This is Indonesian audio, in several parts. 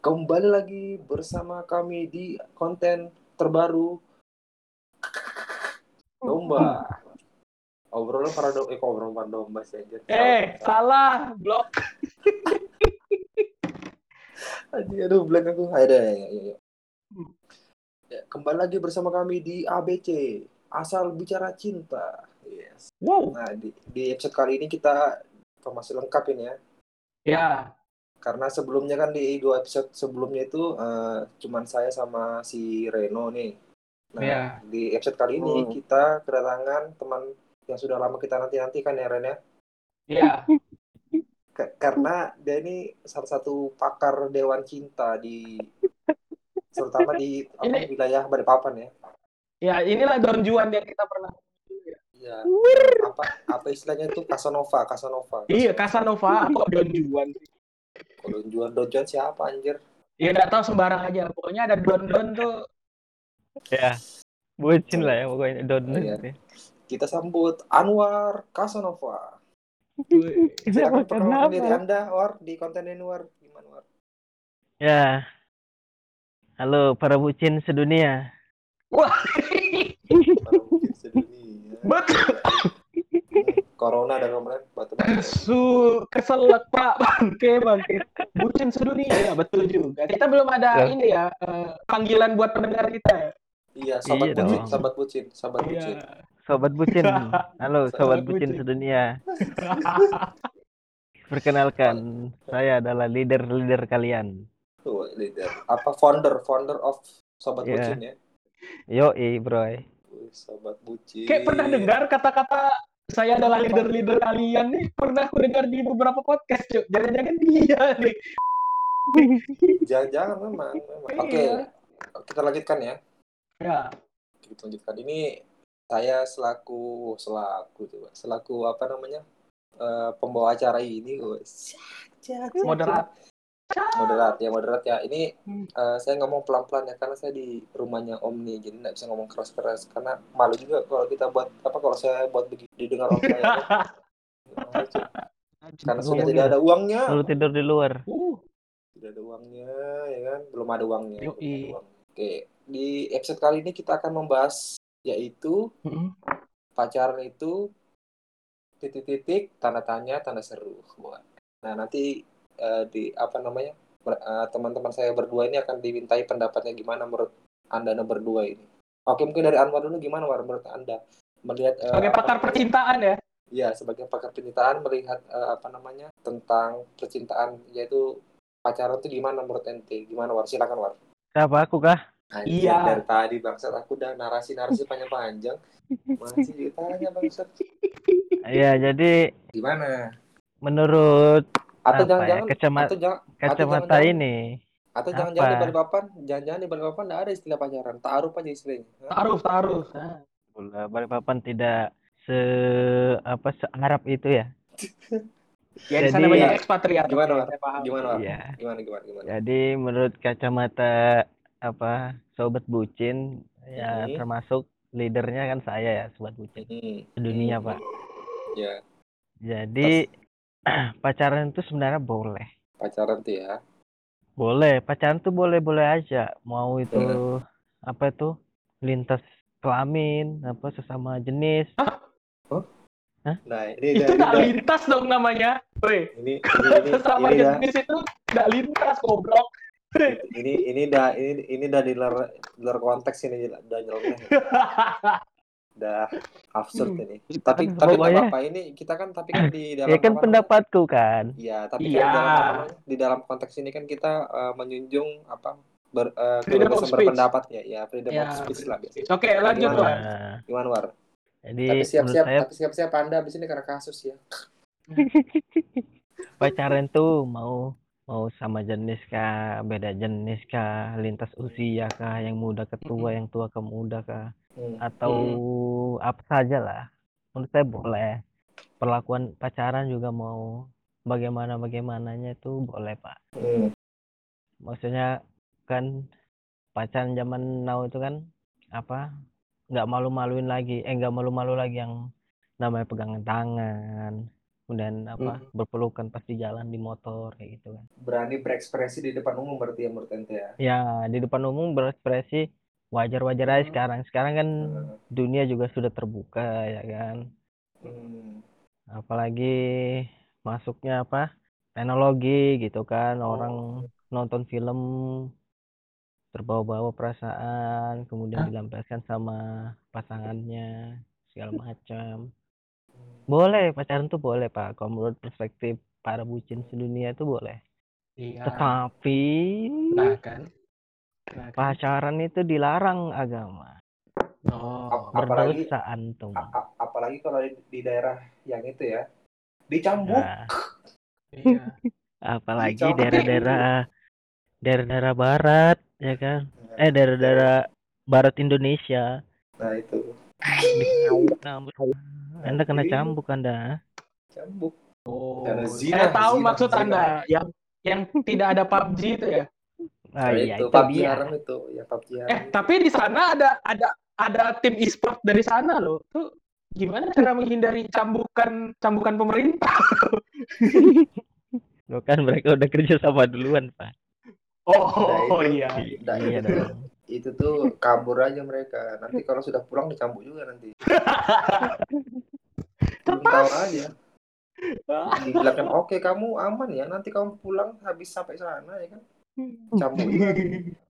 Kembali lagi bersama kami di konten terbaru Domba. Obrolan para domba, eh obrolan para domba sih anjir. Eh, salah, blok. Aduh, aduh blank aku. Deh, ya, ya, ya. Ya, kembali lagi bersama kami di ABC, Asal Bicara Cinta. Yes. Wow. Nah, di, di episode kali ini kita masih lengkap ini ya. Ya, Karena sebelumnya kan di dua episode sebelumnya itu eh, cuman saya sama si Reno nih. Nah, Iya. di episode kali ini Hmm. kita kedatangan teman yang sudah lama kita nanti-nantikan ya Ren ya. ya. Ka- karena dia ini salah satu pakar dewan cinta di terutama di apa, Ini- wilayah Balikpapan ya. Ya, inilah Don Juan yang kita pernah. Iya. Apa apa istilahnya itu Casanova, Casanova. Iya, Casanova kok Don Juan sih. Kalau jual dojon siapa anjir? Ya enggak tahu sembarang aja. Pokoknya ada Don-Don tuh. ya bucin lah ya pokoknya don Oh, iya. Kita sambut Anwar Casanova. Silakan perkenalkan diri Anda, War, di konten ini, War. Gimana, War? ya halo para bucin sedunia Wah, Para sedunia. betul. Corona ada kemarin batu-batu. Su keselak Pak bangke bangke. Bucin sedunia ya betul juga. Kita belum ada Ya. ini ya eh, panggilan buat pendengar kita. Iya, sahabat Iya bucin, dong. sahabat bucin, sahabat bucin. Iya. sobat bucin halo sobat Sobat bucin bucin. sedunia perkenalkan saya adalah leader leader kalian Tuh, leader. Apa founder, founder of sahabat Iya. bucin ya? yo bro Sahabat bucin. Kayak pernah dengar kata-kata saya adalah leader-leader kalian nih pernah aku dengar di beberapa podcast cuy jangan-jangan dia nih Jangan-jangan memang, memang. Oke, Iya. kita lanjutkan ya. ya Kita lanjutkan. Ini saya selaku selaku coba, selaku apa namanya? eh, pembawa acara ini, guys. Moderat ya, moderat ya. Ini Hmm. eh, saya ngomong pelan-pelan ya karena saya di rumahnya Om nih, jadi nggak bisa ngomong keras-keras karena malu juga kalau kita buat apa kalau saya buat begitu didengar orang. Malu, cuy. karena sudah tidak ada uangnya. lu tidur di luar uh Tidak ada uangnya, ya kan? Belum ada uangnya. belum ada uang. Oke, di episode kali ini kita akan membahas yaitu Mm-mm. pacaran itu titik-titik tanda tanya tanda seru. Wah. Nah nanti eh, di apa namanya eh, teman-teman saya berdua ini akan dimintai pendapatnya gimana menurut anda berdua ini. Oke mungkin dari Anwar dulu gimana War menurut anda melihat eh, sebagai pakar percintaan ya Ya, sebagai pakar percintaan melihat eh, apa namanya tentang percintaan yaitu pacaran itu gimana menurut ente? Gimana War? Silakan War. siapa aku kah Anjir, Iya. Dari tadi bangsat aku udah narasi-narasi panjang-panjang. Masih ditanya bangsat. ya jadi Gimana? menurut Atau ya, jangan-jangan kacama- atau jangan kacamata jangan-jangan- ini atau jangan-jangan di apa? Balikpapan, jangan-jangan di Balikpapan enggak ada istilah pacaran. Taruh aja istilahnya. Hah? taruh taruh Nah, Bola Balikpapan tidak se apa se Arab itu ya ya di sana Jadi- banyak ekspatriat Gimana, War? Gimana, War? Iya. Gimana gimana gimana? Jadi menurut kacamata apa sobat bucin ya Hmm. termasuk leadernya kan saya ya sobat bucin Hmm. sedunia Hmm. pak. Ya, Jadi pacaran itu sebenarnya boleh, pacaran tuh ya. boleh pacaran tuh boleh boleh aja. Mau itu apa itu? Lintas kelamin apa sesama jenis. Nah, ini itu dah- nggak ini, lintas dong namanya. Woi, dah- ini ini ini sesama ini dah jenis itu nggak lintas goblok. Ini ini dah ini ini dah di luar di luar konteks ini nyeleneh. Udah absurd ini. Tapi kan tapi pokoknya- apa-apa ini kita kan tapi kan di dalam Ya kan apa pendapatku kan. Iya, tapi Iya. kan di dalam, apa di dalam konteks ini kan kita eh, menjunjung apa ber, Freedom of kebebasan speech. berpendapat ya, ya freedom Ya, of speech lah biasa. oke lanjut. Nah, Gimana war? jadi Tapi siap-siap, saya tapi siap-siap Anda abis ini karena kasus ya. pacaran tuh mau mau sama jenis kah, beda jenis kah, lintas usia kah, yang muda ke tua, yang tua ke muda kah, Hmm. atau apa saja lah. Menurut saya boleh. Perlakuan pacaran juga mau bagaimana bagaimananya itu boleh pak. Hmm. Maksudnya kan pacaran zaman now itu kan apa nggak malu-maluin lagi, eh nggak malu-malu lagi yang namanya pegangan tangan, kemudian apa Hmm. berpelukan pas di jalan di motor kayak gitu kan Berani berekspresi di depan umum berarti ya menurut ente ya. ya di depan umum berekspresi wajar-wajar aja Hmm. sekarang sekarang kan Hmm. dunia juga sudah terbuka ya kan Hmm. apalagi masuknya apa teknologi gitu kan Oh. orang nonton film terbawa-bawa perasaan kemudian Hah? dilampiaskan sama pasangannya segala macam boleh pacaran tuh boleh pak kalau menurut perspektif para bucin sedunia itu boleh Iya. tetapi Nah kan. Nah pacaran itu dilarang agama. Oh. Apalagi berdosa antum. apalagi kalau di, di daerah yang itu ya dicambuk. Nah, Iya. apalagi daerah-daerah daerah-daerah barat ya kan? Eh daerah-daerah barat Indonesia. Nah itu. Nah, anda kena cambuk anda. Cambuk. Oh. Karena zina, Saya tahu zina, maksud zina. Anda yang yang tidak ada PUBG itu ya. Ah, Nah, iya itu itu PUBG haram itu ya PUBG haram. Eh, tapi di sana ada ada ada tim e-sport dari sana loh. Tuh gimana cara menghindari cambukan cambukan pemerintah? Loh kan mereka udah kerja sama duluan pak. Oh, Nah, itu- iya. Nah, iya itu, itu tuh kabur aja mereka. Nanti kalau sudah pulang dicambuk juga nanti. Belum tahu aja. Dibilangkan oke kamu aman ya nanti kamu pulang habis sampai sana ya kan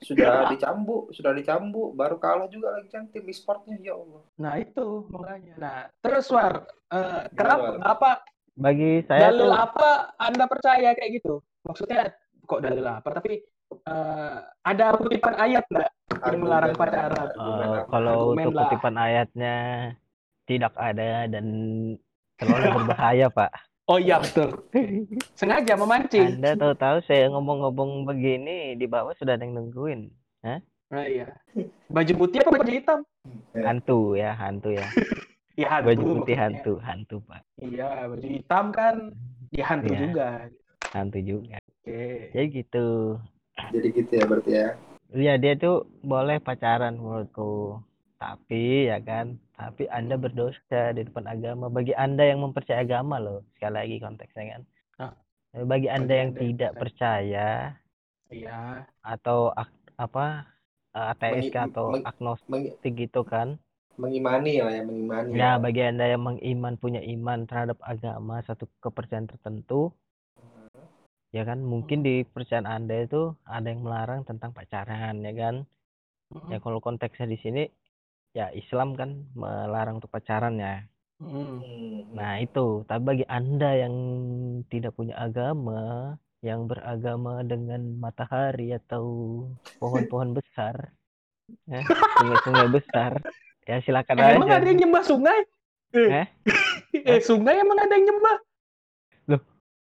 sudah dicambuk sudah dicambuk baru kalah juga lagi kan tim e-sportnya ya Allah Nah, itu makanya. Nah, terus War, eh, kenapa War? apa bagi saya dalil tuh apa Anda percaya kayak gitu? Maksudnya kok dalil apa? Tapi eh, ada kutipan ayat nggak yang melarang pacaran? apa? kalau Argumen untuk lah. kutipan ayatnya tidak ada dan terlalu berbahaya pak Oh iya betul. Sengaja memancing. anda tahu-tahu saya ngomong-ngomong begini di bawah sudah ada yang nungguin Nah, iya. Baju putih apa baju hitam? hantu ya hantu ya Ya hantu. baju putih maksudnya. hantu hantu pak Iya, baju hitam kan dia hantu Iya. juga. hantu juga Oke. jadi gitu jadi gitu ya berarti ya Iya dia tuh boleh pacaran menurutku tapi ya kan tapi anda berdosa di depan agama. Bagi anda yang mempercayai agama loh sekali lagi konteksnya kan. Ah. bagi anda yang Anda tidak percaya. Iya. atau ak- apa eh, ateis Mengi- atau meng- agnostik gitu kan. mengimani lah ya mengimani. Ya bagi anda yang mengiman punya iman terhadap agama satu kepercayaan tertentu ya kan mungkin di kepercayaan anda itu ada yang melarang tentang pacaran ya kan. Ya kalau konteksnya di sini ya Islam kan melarang untuk pacaran ya Mm. Hmm. nah itu tapi bagi anda yang tidak punya agama yang beragama dengan matahari atau pohon-pohon besar ya, sungai-sungai besar ya silakan Eh, emang aja ada yang nyembah sungai? Eh? eh, sungai emang ada yang nyembah?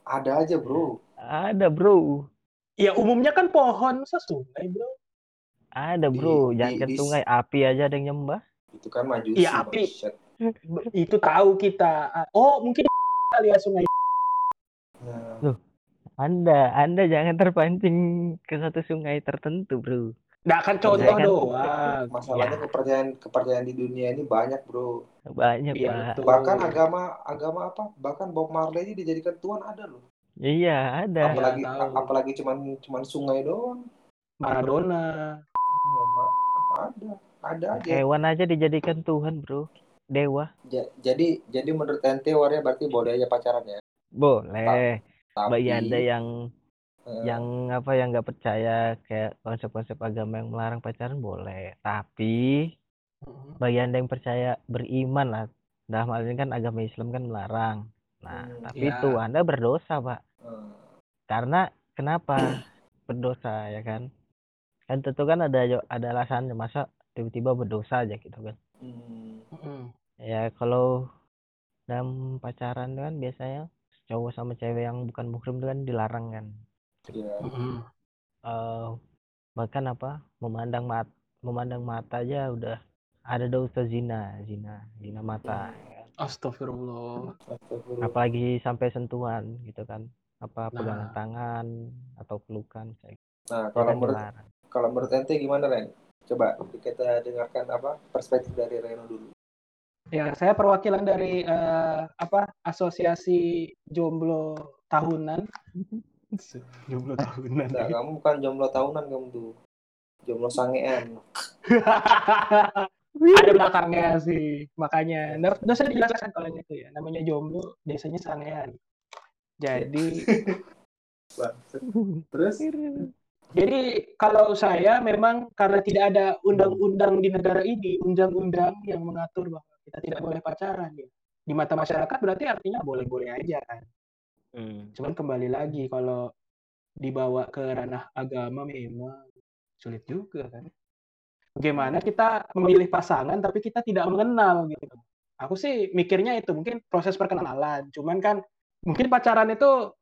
ada aja bro ada bro Ya umumnya kan pohon, masa sungai bro? Ada bro di- jangan ke di- sungai api aja ada yang nyembah itu kan majusi Iya, api. Itu tahu kita. Oh mungkin kali ya sungai. Nah, anda anda jangan terpancing ke satu sungai tertentu bro Nah kan contoh kan? doang. masalahnya kepercayaan kepercayaan di dunia ini banyak bro banyak Iya, pak bahkan agama agama apa bahkan Bob Marley aja dijadikan Tuhan ada loh iya ada apalagi tahu. a- apalagi cuman cuman sungai doang Maradona. Ada ada aja. Hewan aja dijadikan Tuhan bro. Dewa. Ja- jadi jadi menurut ente warnya berarti boleh aja pacaran ya? Boleh. Tapi bagi anda yang eh, yang apa yang nggak percaya kayak konsep-konsep agama yang melarang pacaran boleh. Tapi bagi anda yang percaya beriman lah. Dalam hal ini kan agama Islam kan melarang. Nah Hmm, tapi ya. itu anda berdosa pak. Eh, karena kenapa? Berdosa ya kan kan tentu kan ada ada alasannya masa tiba-tiba berdosa aja gitu kan hmm, ya kalau dalam pacaran kan biasanya cowok sama cewek yang bukan muhrim itu kan dilarang kan ya Mm-mm. eh bahkan apa memandang mat memandang mata aja udah ada dosa zina zina zina mata kan. Astagfirullah. Astagfirullah. apalagi sampai sentuhan gitu kan apa pegangan Nah. tangan atau pelukan kayak gitu. nah Ya kalau kan menurut dilarang. Kalau menurut ente gimana Ren coba kita dengarkan apa perspektif dari Reno dulu Ya, saya perwakilan dari eh, apa asosiasi jomblo tahunan. jomblo tahunan. Nah, kamu bukan jomblo tahunan kamu tuh. Jomblo sangean. Ada belakangnya sih, makanya. Nggak nggak usah dijelaskan kalau itu ya. Namanya jomblo, biasanya sangean. Jadi. Terus jadi kalau saya memang karena tidak ada undang-undang di negara ini, undang-undang yang mengatur bahwa kita tidak boleh pacaran ya. Di mata masyarakat berarti artinya boleh-boleh aja kan. Hmm. Cuman kembali lagi kalau dibawa ke ranah agama memang sulit juga kan. Bagaimana kita memilih pasangan tapi kita tidak mengenal gitu. Aku sih mikirnya itu mungkin proses perkenalan. Cuman kan mungkin pacaran itu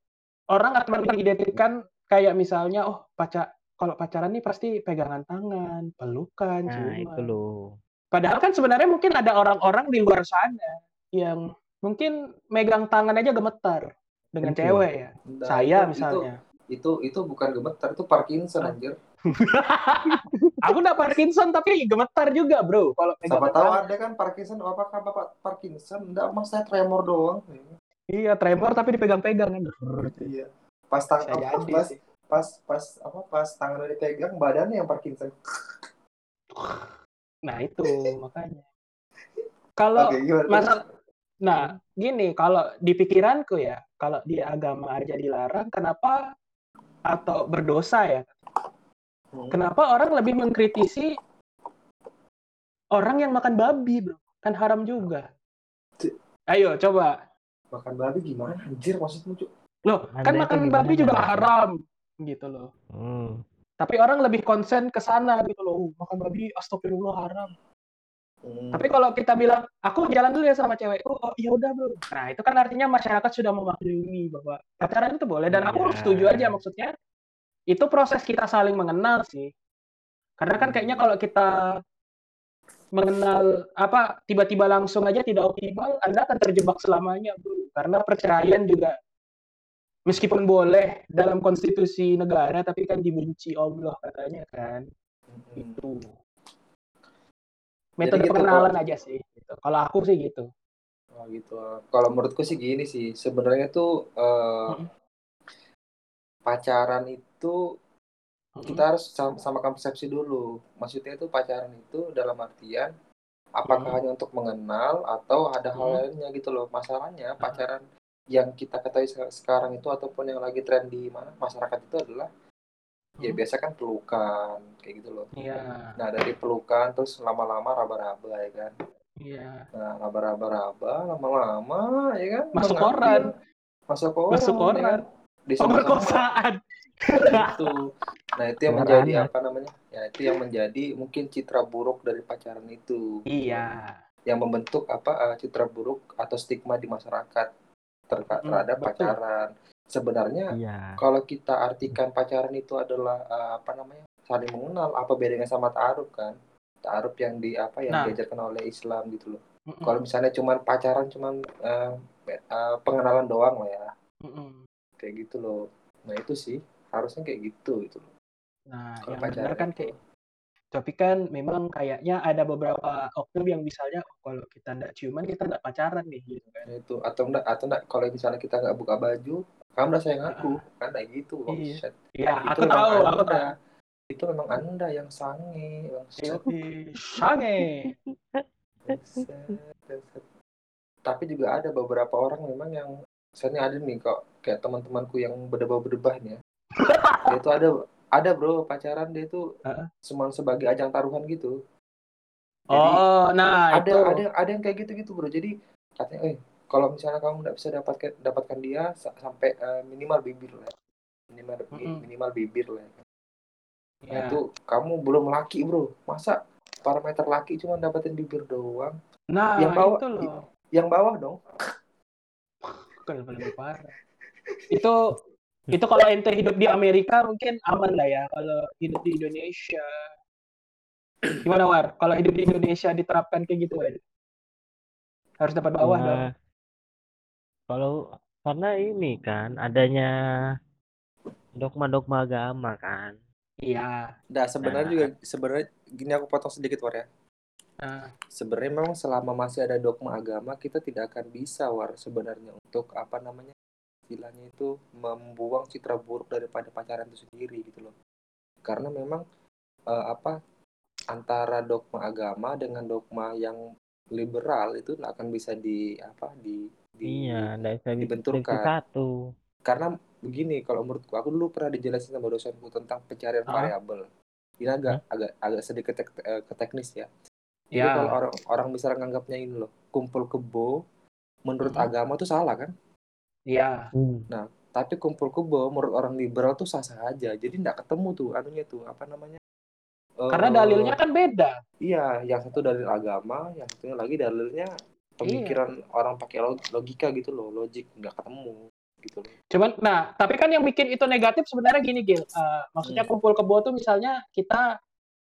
orang akan mengidentikan kayak misalnya oh pacar kalau pacaran nih pasti pegangan tangan, pelukan, Nah, ciuman. itu loh. Padahal kan sebenarnya mungkin ada orang-orang di luar sana yang mungkin megang tangan aja gemetar dengan Betul. cewek ya. Nah, Saya itu- misalnya. Itu, itu itu bukan gemetar, itu Parkinson Hah? anjir. Aku udah Parkinson tapi gemetar juga, Bro. Kalau Siapa tahu ada kan Parkinson, apakah Bapak Parkinson? Enggak, Mas saya tremor doang. Iya, tremor tapi dipegang-pegang kan. Iya. Pas tang Bisa apa, jadi pas, sih. pas pas apa pas tangannya dipegang badannya yang Parkinson. Nah, itu makanya. Kalau gimana? masa nah, gini, kalau di pikiranku ya, kalau di agama aja dilarang, kenapa atau berdosa ya? Hmm. Kenapa orang lebih mengkritisi orang yang makan babi, bro? Kan haram juga. Ayo, coba. Makan babi gimana anjir maksudmu, Cuk? Loh, Anda kan itu makan babi juga haram. Gitu loh. Hmm. Tapi orang lebih konsen ke sana gitu loh. "Uh, makan babi, astagfirullah haram. Hmm. Tapi kalau kita bilang, aku jalan dulu ya sama cewek. Oh, iya udah, bro. Nah, itu kan artinya masyarakat sudah memaklumi bahwa pacaran itu boleh. Dan aku Iya. setuju aja maksudnya. Itu proses kita saling mengenal sih. Karena kan kayaknya kalau kita mengenal apa tiba-tiba langsung aja tidak optimal, Anda akan terjebak selamanya, bro. Karena perceraian juga meskipun boleh dalam konstitusi negara, tapi kan dibenci Allah katanya kan. Hmm. Itu. Metode gitu, pengenalan aja sih. Gitu. Kalau aku sih gitu. Oh, gitu. Kalau menurutku sih gini sih, sebenarnya tuh eh, Mm-mm. pacaran itu Mm-mm. kita harus sam- samakan persepsi dulu. Maksudnya itu pacaran itu dalam artian apakah Hmm. hanya untuk mengenal atau ada hal Hmm. lainnya gitu loh. Masalahnya pacaran yang kita ketahui se- sekarang itu ataupun yang lagi tren di mana masyarakat itu adalah ya Hmm. biasa kan pelukan kayak gitu loh. Iya, Nah dari pelukan terus lama-lama raba-raba ya kan. iya. Nah raba-raba lama-lama ya kan. Masuk mengambil- koran. Masuk koran. Masuk ya koran. kan? Di Pemerkosaan. itu. Nah itu yang menjadi apa namanya? Ya itu yang menjadi mungkin citra buruk dari pacaran itu. Iya. Yang membentuk apa eh, citra buruk atau stigma di masyarakat terka- Mm, terhadap betul. pacaran. Sebenarnya Iya. kalau kita artikan pacaran itu adalah eh, apa namanya? saling mengenal, apa bedanya sama ta'aruf kan? Ta'aruf yang di apa yang Nah. diajarkan oleh Islam gitu loh. Mm-mm, Kalau misalnya cuman pacaran cuman eh, eh, pengenalan doang lah ya. mm-mm. Kayak gitu loh. Nah, itu sih harusnya kayak gitu gitu loh. Nah, Kalau yang benar kan kayak tapi kan memang kayaknya ada beberapa oknum yang misalnya oh, kalau kita nggak ciuman kita nggak pacaran nih gitu kan. Nah, itu atau enggak atau enggak kalau misalnya kita nggak buka baju kamu udah sayang aku kan kayak gitu oh, Iya. Iya, Itu aku tahu, aku anda. tahu. itu memang anda yang sange. Ih, Sange. Tapi juga ada beberapa orang memang yang misalnya ada nih kok kayak teman-temanku yang berdebah-berdebah nih ya itu ada ada bro pacaran dia itu Heeh. cuma sebagai ajang taruhan gitu Jadi, Oh, nah ada itu. ada ada yang kayak gitu gitu bro jadi katanya eh kalau misalnya kamu nggak bisa dapatkan dapatkan dia sa- sampai eh, minimal bibir lah ya. minimal Mm-mm. minimal bibir lah ya. nah, Ya. itu kamu belum laki bro masa parameter laki cuma dapetin bibir doang Nah, yang bawah- itu loh. yang bawah dong Kalau lebih parah. Itu itu kalau ente hidup di Amerika mungkin aman lah ya. Kalau hidup di Indonesia gimana War? Kalau hidup di Indonesia diterapkan kayak gitu War? Harus dapat bawah Nah, dong. Kalau karena ini kan adanya dogma-dogma agama kan. Iya. Nah sebenarnya Nah. juga sebenarnya gini aku potong sedikit war ya Nah, sebenarnya memang selama masih ada dogma agama kita tidak akan bisa war sebenarnya untuk apa namanya istilahnya itu membuang citra buruk daripada pacaran itu sendiri gitu loh karena memang eh, apa antara dogma agama dengan dogma yang liberal itu akan bisa di apa di, di Iya, bisa dibenturkan. satu. karena begini kalau menurutku aku dulu pernah dijelasin sama dosenku tentang pencarian Ah. variabel ini agak agak agak sedikit tek- eh, ke teknis ya jadi ya. kalau orang orang misalnya nganggapnya ini loh kumpul kebo menurut Hmm. agama tuh salah kan Iya. tapi kumpul kebo menurut orang liberal tuh sah sah aja jadi nggak ketemu tuh anunya tuh apa namanya Karena Eh, dalilnya kan beda. iya yang satu dalil agama yang satunya lagi dalilnya pemikiran orang pakai log- logika gitu loh logik nggak ketemu gitu loh Cuman, nah, tapi kan yang bikin itu negatif sebenarnya gini, Gil. Eh, maksudnya Hmm. kumpul kebo tuh misalnya kita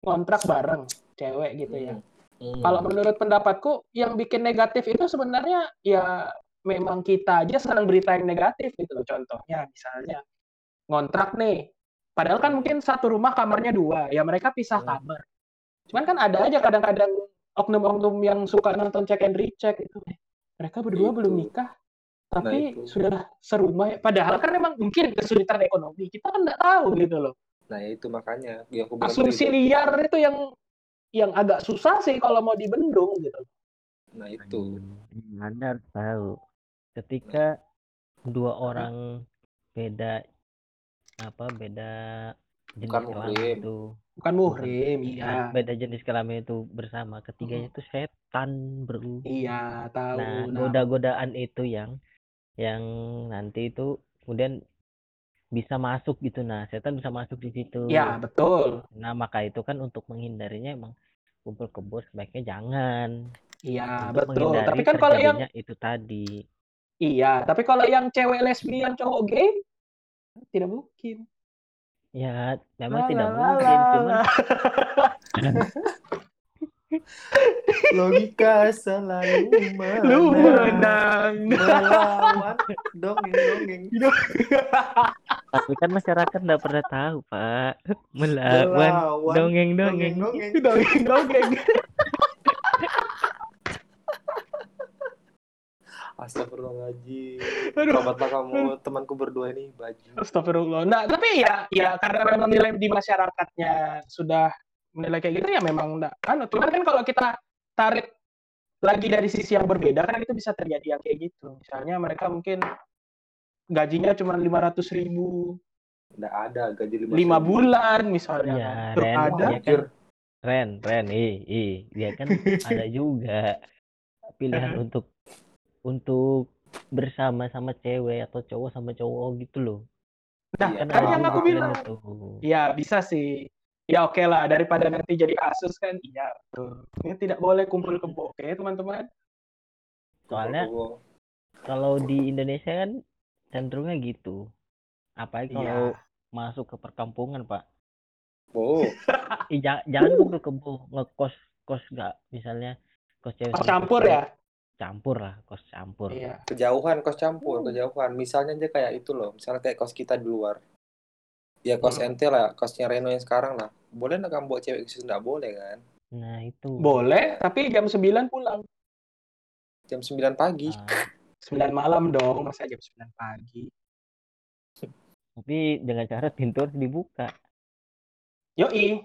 ngontrak bareng, cewek gitu ya. Hmm. Kalau menurut pendapatku, yang bikin negatif itu sebenarnya ya memang kita aja senang berita yang negatif gitu loh. Contohnya misalnya ngontrak nih, padahal kan mungkin satu rumah kamarnya dua, ya mereka pisah Hmm. kamar. Cuman kan ada aja kadang-kadang oknum-oknum yang suka nonton check and recheck itu. Mereka berdua Itu. belum nikah, tapi Nah, itu. sudah serumah. ya. Padahal kan memang mungkin kesulitan ekonomi. Kita kan nggak tahu gitu loh. nah itu makanya yang aku bilang Asumsi tadi. liar itu yang yang agak susah sih kalau mau dibendung gitu. nah itu Anda harus tahu ketika dua orang beda apa beda jenis Bukan kelamin muhrim. itu Bukan muhrim, Nah, iya. beda jenis kelamin itu bersama ketiganya itu setan bro Iya, tahu. nah Nah, goda-godaan itu yang yang nanti itu kemudian bisa masuk gitu nah setan bisa masuk di situ ya betul. nah maka itu kan untuk menghindarinya emang kumpul kebo sebaiknya jangan Iya, betul. Tapi kan kalau yang itu tadi iya, tapi kalau yang cewek lesbian cowok gay tidak mungkin. ya memang La, tidak la, mungkin la, cuman la. logika selalu Lu menang. menang. melawan. Dongeng dongeng. Tapi kan masyarakat nggak pernah tahu pak. Melawan. Dongeng dongeng dongeng Dongeng dongeng. Astagfirullahaladzim Aduh. Tobatlah kamu temanku berdua ini baju Astagfirullah. Nah, tapi ya ya karena memang nilai di masyarakatnya sudah menilai kayak gitu ya memang enggak kan cuman kan kalau kita tarik lagi dari sisi yang berbeda kan itu bisa terjadi yang kayak gitu. Misalnya mereka mungkin gajinya cuma 500 ribu Nggak ada gaji lima lima ribu. bulan misalnya. Iya, Terus Ren. ada Iya kan? Ren Ren ih ih dia kan ada juga pilihan untuk untuk bersama sama cewek atau cowok sama cowok gitu loh Nah, Iya, kan yang aku bilang itu ya bisa sih. Ya oke lah daripada nanti jadi kasus kan. Iya, betul. Ini tidak boleh kumpul kebo, oke teman-teman. soalnya kalau di Indonesia kan cenderungnya gitu apalagi kalau Iya. masuk ke perkampungan pak Oh, Ih, ja- jangan kumpul kebo ngekos kos nggak misalnya kos cewek Kos campur ya. Campur lah kos campur. Iya. kejauhan kos campur kejauhan. Misalnya aja kayak itu loh misalnya kayak kos kita di luar. Ya kos Hmm. ente lah kosnya Reno yang sekarang lah. Boleh nggak kamu bawa cewek ke situ nggak boleh kan? Nah itu. Boleh, tapi jam 9 pulang. jam 9 pagi. Nah, 9 malam dong, masa jam 9 pagi. tapi dengan cara pintu harus dibuka. Yoi.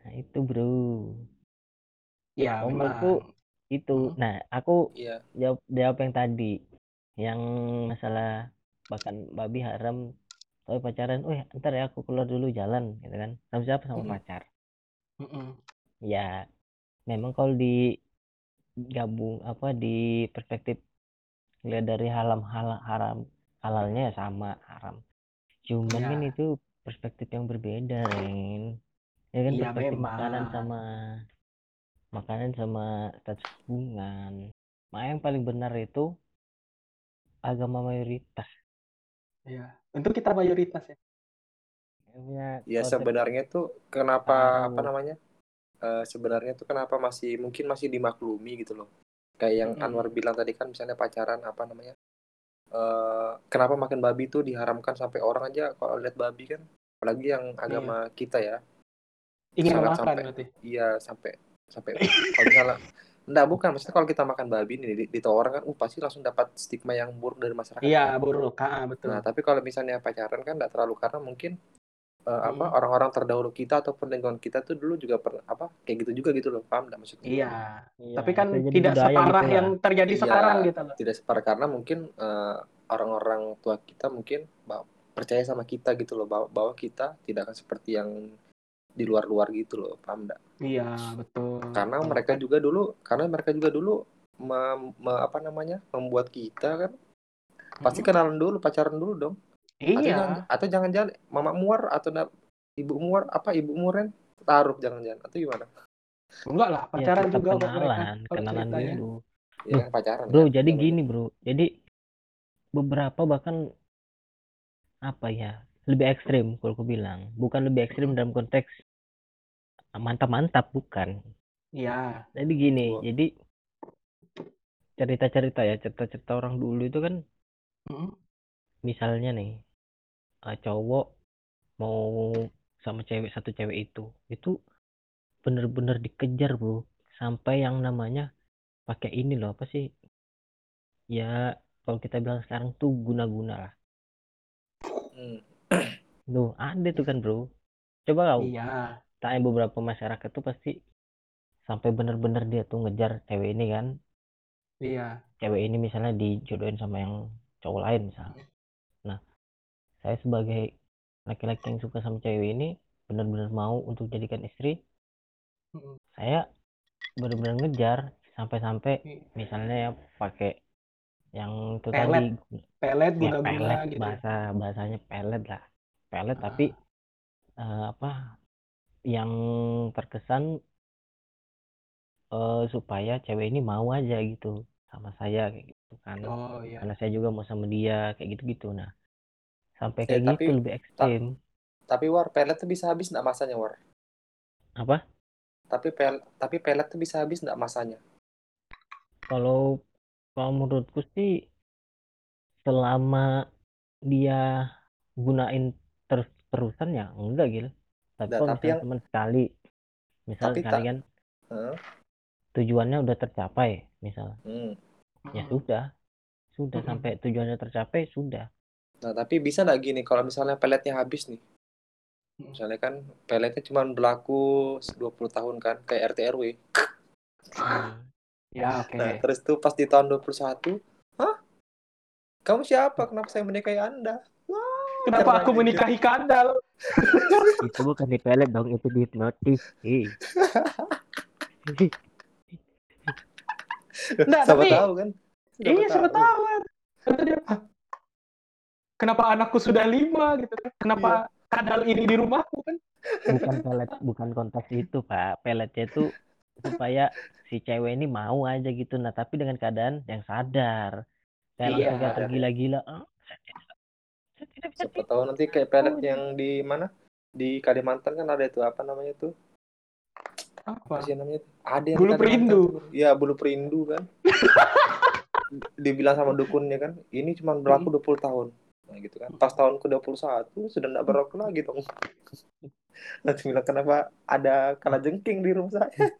nah itu bro. Ya, menurutku itu Hmm. nah aku iya jawab jawab yang tadi yang masalah bahkan babi haram tapi pacaran, oh ntar ya aku keluar dulu jalan gitu kan sama siapa sama Hmm. pacar Mm-mm. ya memang kalau di gabung apa di perspektif lihat dari halam hal haram halalnya ya sama haram cuman Ya. kan itu perspektif yang berbeda Ren ya kan Iya, perspektif memang. makanan sama makanan sama status hubungan Nah, yang paling benar itu agama mayoritas Ya. Untuk kita mayoritas ya. Ya konsep sebenarnya tuh kenapa Tahu. apa namanya Eh, sebenarnya tuh kenapa masih mungkin masih dimaklumi gitu loh kayak yang Mm-mm. Anwar bilang tadi kan misalnya pacaran apa namanya eh kenapa makan babi tuh diharamkan sampai orang aja kalau lihat babi kan apalagi yang agama kita ya Ingin makan sampai. berarti. iya sampai sampai kalau misalnya enggak bukan maksudnya kalau kita makan babi nih di, di orang kan uh pasti langsung dapat stigma yang buruk dari masyarakat Iya, kan. buruk. Ah, betul. nah tapi kalau misalnya pacaran kan enggak terlalu karena mungkin eh, apa Hmm. orang-orang terdahulu kita ataupun lingkungan kita tuh dulu juga pernah apa kayak gitu juga gitu loh paham enggak maksudnya Iya. Iya, Tapi kan tidak budaya separah gitu yang lah. terjadi Iya. sekarang gitu loh. tidak separah karena mungkin eh, orang-orang tua kita mungkin ba- percaya sama kita gitu loh bahwa, bahwa kita tidak akan seperti yang di luar-luar gitu loh paham enggak Iya, betul. karena Betul. mereka juga dulu karena mereka juga dulu mem- me- apa namanya membuat kita kan pasti Hmm. kenalan dulu pacaran dulu dong atau Iya. jangan atau jangan-jangan mama muar atau na- ibu muar apa ibu muren taruh jangan-jangan atau gimana Enggak lah, Ya, pacaran tetap juga buat mereka. kenalan, kenalan ceritanya. dulu. ya Loh, pacaran Bro, kan, jadi gini, Bro. Jadi beberapa bahkan apa ya? Lebih ekstrim kalau aku bilang. Bukan lebih ekstrim dalam konteks mantap-mantap, bukan. Iya. Jadi gini, Gua- jadi cerita-cerita ya, cerita-cerita orang dulu itu kan Mm. misalnya nih eh, cowok mau sama cewek satu cewek itu itu bener-bener dikejar bro sampai yang namanya pakai ini loh apa sih ya kalau kita bilang sekarang tuh guna-guna lah Loh, ada tuh kan bro coba kau Iya. tanya beberapa masyarakat tuh pasti sampai bener-bener dia tuh ngejar cewek ini kan Iya. cewek ini misalnya dijodohin sama yang cowok lain misalnya. Nah, saya sebagai laki-laki yang suka sama cewek ini benar-benar mau untuk jadikan istri, Mm. saya benar-benar ngejar sampai-sampai Iya. misalnya ya pakai yang itu Pelet, tadi Pelet ya guna-guna pelet gitu. bahasa bahasanya pelet lah. Pelet Ah. tapi eh, apa yang terkesan eh, supaya cewek ini mau aja gitu sama saya kayak gitu kan. Oh iya. karena saya juga mau sama dia kayak gitu-gitu. Nah sampai Eh, kayak tapi- gitu lebih ekstrim. tapi war pelet tuh bisa habis nggak masanya war? Apa? Tapi pel tapi pelet tuh bisa habis nggak masanya? Kalau kalau menurutku sih selama dia gunain terus terusan ya enggak gitu tapi Nah, kalau tapi misalnya yang- cuman sekali misal Tapi sekali tak- kan Hah? tujuannya udah tercapai misal Hmm. ya sudah sudah Mm-mm. sampai tujuannya tercapai sudah Nah, tapi bisa nggak gini kalau misalnya peletnya habis nih? Hmm. Misalnya kan peletnya cuma berlaku 20 tahun kan, kayak RT RW. Ya oke. Nah, terus tuh pas di tahun 21, "Hah? Kamu siapa? Kenapa saya menikahi Anda?" Wah, Kenapa aku aja. menikahi kandal? itu bukan di pelet dong itu di hipnotis Ih. Nggak, Siapa tapi- tahu kan? Iya, siapa tahu kan. Kata dia, "Ah, Kenapa anakku sudah lima gitu kan? Kenapa kadal ini di rumahku kan? bukan pelet bukan konteks itu pak peletnya itu supaya si cewek ini mau aja gitu nah tapi dengan keadaan yang sadar kayak Iya. langsung kayak tergila-gila "Ah, saya tidak- tidak bisa Siapa tahu nanti kayak pelet yang di mana? Di Kalimantan kan ada itu apa namanya tuh? Apa? Sih namanya? Ada yang Bulu perindu. Iya, bulu perindu kan. Dibilang sama dukunnya kan, ini cuma berlaku 20 tahun. Nah, gitu kan. Pas tahun ke-21 sudah enggak berlaku lagi dong. Nanti bilang kenapa ada kala jengking di rumah saya?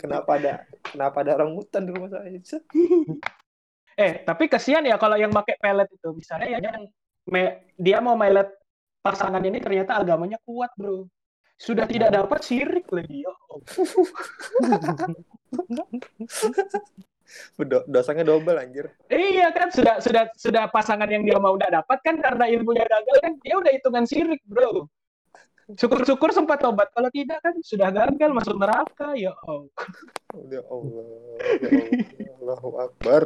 Kenapa ada kenapa ada orang hutan di rumah saya? Eh, tapi kasihan ya kalau yang pakai pelet itu. Misalnya ya yang me- dia mau melet pasangan ini ternyata agamanya kuat, Bro. Sudah tidak dapat syirik lagi. Ya. Do- dosanya double anjir. Iya kan sudah sudah sudah pasangan yang dia mau udah dapat kan karena ilmunya gagal kan dia udah hitungan syirik bro. Syukur-syukur sempat tobat kalau tidak kan sudah gagal masuk neraka ya oh. Ya Allah. Ya Allah. Allahu Akbar.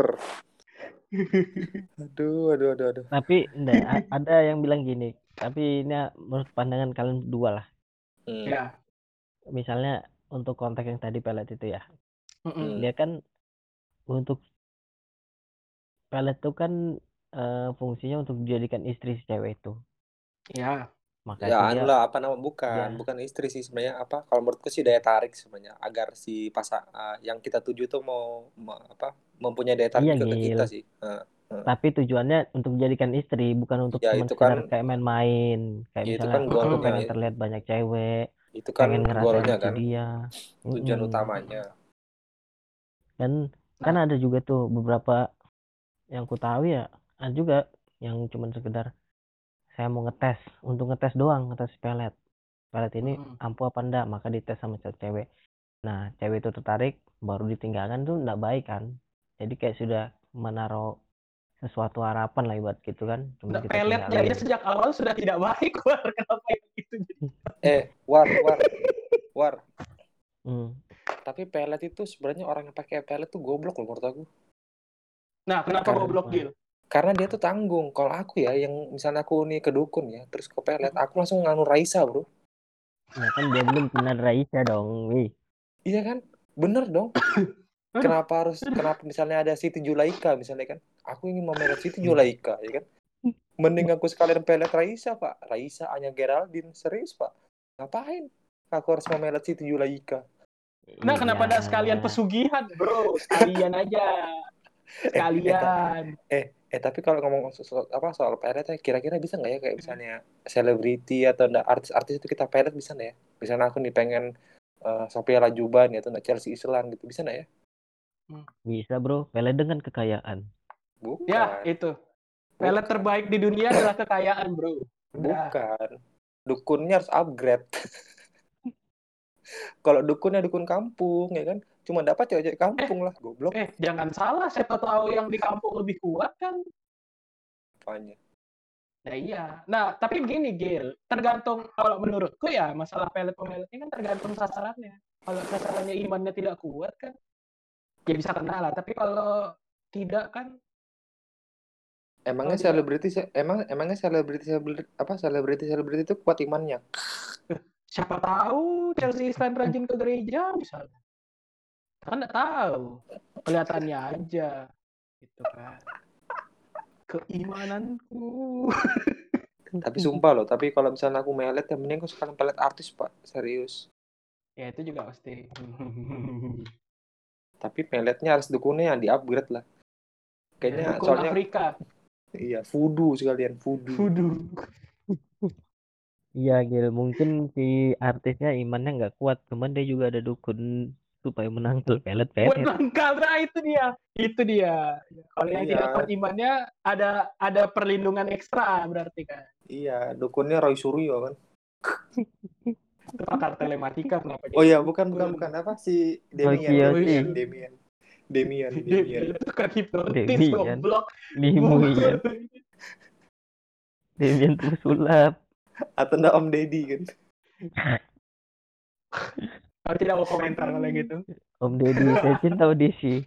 Aduh, aduh, aduh, aduh. tapi enggak ada yang bilang gini tapi ini menurut pandangan kalian berdua lah Hmm. Ya. misalnya untuk konteks yang tadi pelet itu ya Mm-mm. dia kan untuk pelet itu kan eh, fungsinya untuk dijadikan istri si cewek itu Ya. maka Ya, itu anu lah apa nama bukan, Ya. bukan istri sih sebenarnya apa? Kalau menurutku sih daya tarik sebenarnya agar si pasang yang kita tuju tuh mau, mau apa? Mempunyai daya tarik Iya, ke kita Gil. sih. Nah, tapi tujuannya untuk dijadikan istri bukan untuk Ya, cuma itu kan- kayak main-main kayak ya itu misalnya kan aku pengen ya. terlihat banyak cewek Itu kan pengen ngerasain itu kan, dia tujuan Mm-mm. utamanya. dan kan ada juga tuh beberapa yang ku tahu ya ada juga yang cuman sekedar saya mau ngetes untuk ngetes doang ngetes pelet pelet ini Mm. ampuh apa enggak maka dites sama ce- cewek nah cewek itu tertarik baru ditinggalkan tuh enggak baik kan jadi kayak sudah menaruh sesuatu harapan lah ibarat gitu kan cuma Nah, kita pelet tinggalin jadi sejak awal sudah tidak baik War. kenapa yang gitu Eh, war, war, war. Hmm. Tapi pelet itu sebenarnya orang yang pakai pelet tuh goblok loh menurut aku. nah kenapa Karena- goblok Gil Karena dia tuh tanggung. Kalau aku ya, yang misalnya aku nih ke dukun ya, terus ke pelet, aku langsung nganu Raisa bro. ya kan dia belum pernah Raisa dong wih Iya kan? Bener dong. kenapa harus, kenapa misalnya ada Siti Julaika misalnya kan? Aku ingin memelet Siti Julaika, ya kan? Mending aku sekalian pelet Raisa, Pak. Raisa hanya Geraldine. Serius, Pak. Ngapain? Aku harus memelet Siti Julaika. Nah kenapa Iya. ada sekalian pesugihan bro sekalian aja sekalian Eh, tapi kalau ngomong soal, apa soal pelet ya, kira-kira bisa nggak ya kayak misalnya selebriti atau enggak artis-artis itu kita pelet bisa nggak ya? Misalnya aku nih pengen eh, Sophia Lajuban ya, atau enggak Chelsea Islan gitu, bisa nggak ya? bisa bro pelet dengan kekayaan Bukan. ya itu pelet terbaik di dunia adalah kekayaan bro. Bukan. Dukunnya harus upgrade. Kalau dukunnya dukun kampung ya kan, cuma dapat cewek-cewek kampung lah, goblok eh jangan salah siapa tahu yang di kampung lebih kuat kan apanya. Nah iya. Nah tapi begini Gil, tergantung kalau menurutku ya masalah pelet pemelet ini kan tergantung sasarannya. Kalau sasarannya imannya tidak kuat kan, ya bisa kena lah. Tapi kalau tidak kan, Emangnya selebriti emang emangnya selebriti selebriti apa selebriti selebriti itu kuat imannya? Siapa tahu Chelsea Islan rajin ke gereja misalnya. Kan nggak tahu, kelihatannya aja, gitu kan. Keimananku. Tapi sumpah loh, tapi kalau misalnya aku melet ya mending aku sekalian pelet artis, Pak. Serius. ya itu juga pasti. Tapi peletnya harus dukunnya yang di-upgrade lah. Kayaknya Dukun soalnya Afrika, iya, voodoo sekalian, voodoo. voodoo. Iya Gil, mungkin si artisnya imannya nggak kuat, cuman dia juga ada dukun supaya menangkal pelet-pelet. Menangkal, nah itu dia, itu dia. Kalau yang Iya. tidak kuat imannya ada ada perlindungan ekstra berarti kan. Iya, dukunnya Roy Suryo kan. Itu pakar telematika kenapa? Oh iya, bukan bukan bukan apa si Oke, Demian, oke. Demian, Demian. Demian, Demian. Itu kan hipnotis Demian. goblok. Limu ya, Demian tuh sulap. Atau enggak Om Deddy kan. Aku tidak mau komentar kalau gitu. Om Deddy, saya cinta Odisi.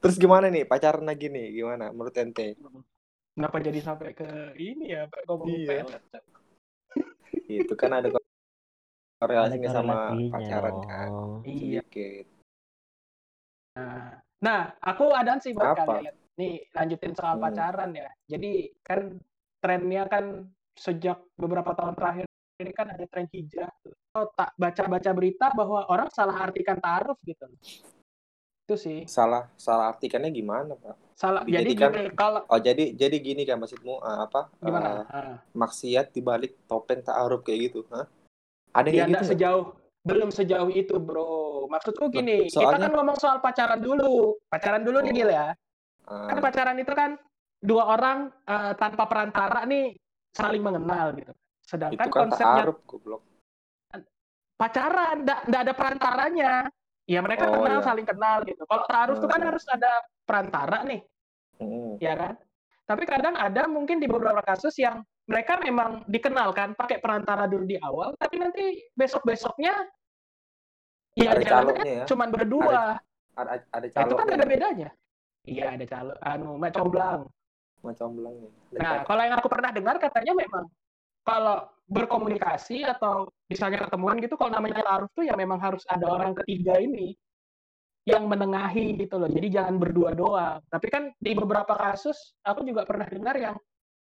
Terus gimana nih pacaran lagi nih? Gimana menurut ente? Kenapa jadi sampai ke ini ya, Pak, ngomong Iya. Itu kan ada korelasinya sama pacaran kan. Iya. Sedikit. Nah, nah, aku ada sih buat Apa? kalian. Nih, lanjutin soal Hmm. pacaran ya. Jadi kan trennya kan sejak beberapa tahun terakhir ini kan ada tren hijrah. Oh, tak baca-baca berita bahwa orang salah artikan taaruf gitu. Itu sih. Salah salah artikannya gimana, Pak? Salah. Jadi Dijadikan- gini, kalau Oh, jadi jadi gini kan maksudmu eh, apa? gimana? eh, Ah. maksiat dibalik topeng ta'aruf kayak gitu, Hah? Ada Ya yang gitu? sejauh belum sejauh itu, Bro. Maksudku gini, kita soalnya- kan ngomong soal pacaran dulu. Pacaran dulu nih, Oh. Gil ya. Ah, Kan pacaran itu kan dua orang eh, tanpa perantara nih saling mengenal gitu. itu Sedangkan kan konsepnya ta'aruf, goblok. pacaran, enggak ada perantaranya. Ya mereka Oh, kenal, iya. saling kenal gitu. Kalau taaruf itu kan Hmm. harus ada perantara nih, Mm. ya kan? Tapi kadang ada mungkin di beberapa kasus yang mereka memang dikenalkan pakai perantara dulu di awal, tapi nanti besok-besoknya ya Ada jalannya ya. cuman berdua. Ada ada Nah, itu kan ada bedanya. Iya, ada calon anu macam comblang. Macam belangnya. Ada Nah, kalau yang aku pernah dengar katanya memang kalau berkomunikasi atau misalnya ketemuan gitu, kalau namanya taruh tuh ya memang harus ada orang ketiga ini yang menengahi gitu loh. Jadi jangan berdua doang. Tapi kan di beberapa kasus aku juga pernah dengar yang